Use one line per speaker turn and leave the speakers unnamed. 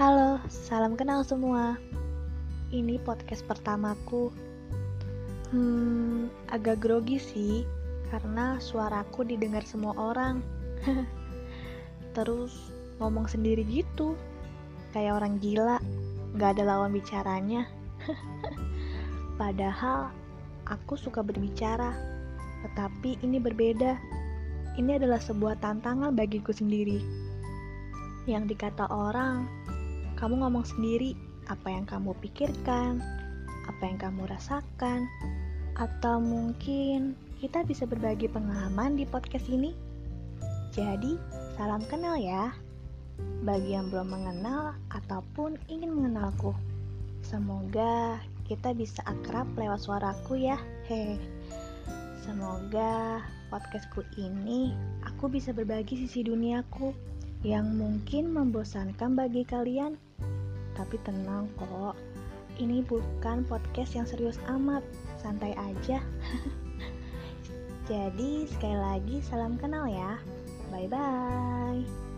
Halo, salam kenal semua. Ini podcast pertamaku. Hmm, agak grogi sih, karena suaraku didengar semua orang. Terus ngomong sendiri gitu, kayak orang gila, gak ada lawan bicaranya. Padahal aku suka berbicara, tetapi ini berbeda. Ini adalah sebuah tantangan bagiku sendiri. Yang dikata orang, kamu ngomong sendiri apa yang kamu pikirkan, apa yang kamu rasakan, atau mungkin kita bisa berbagi pengalaman di podcast ini. Jadi, salam kenal ya. Bagi yang belum mengenal ataupun ingin mengenalku. Semoga kita bisa akrab lewat suaraku ya. Hehe. Semoga podcastku ini aku bisa berbagi sisi duniaku yang mungkin membosankan bagi kalian tapi tenang kok, ini bukan podcast yang serius amat, santai aja. Jadi, sekali lagi salam kenal ya. Bye bye.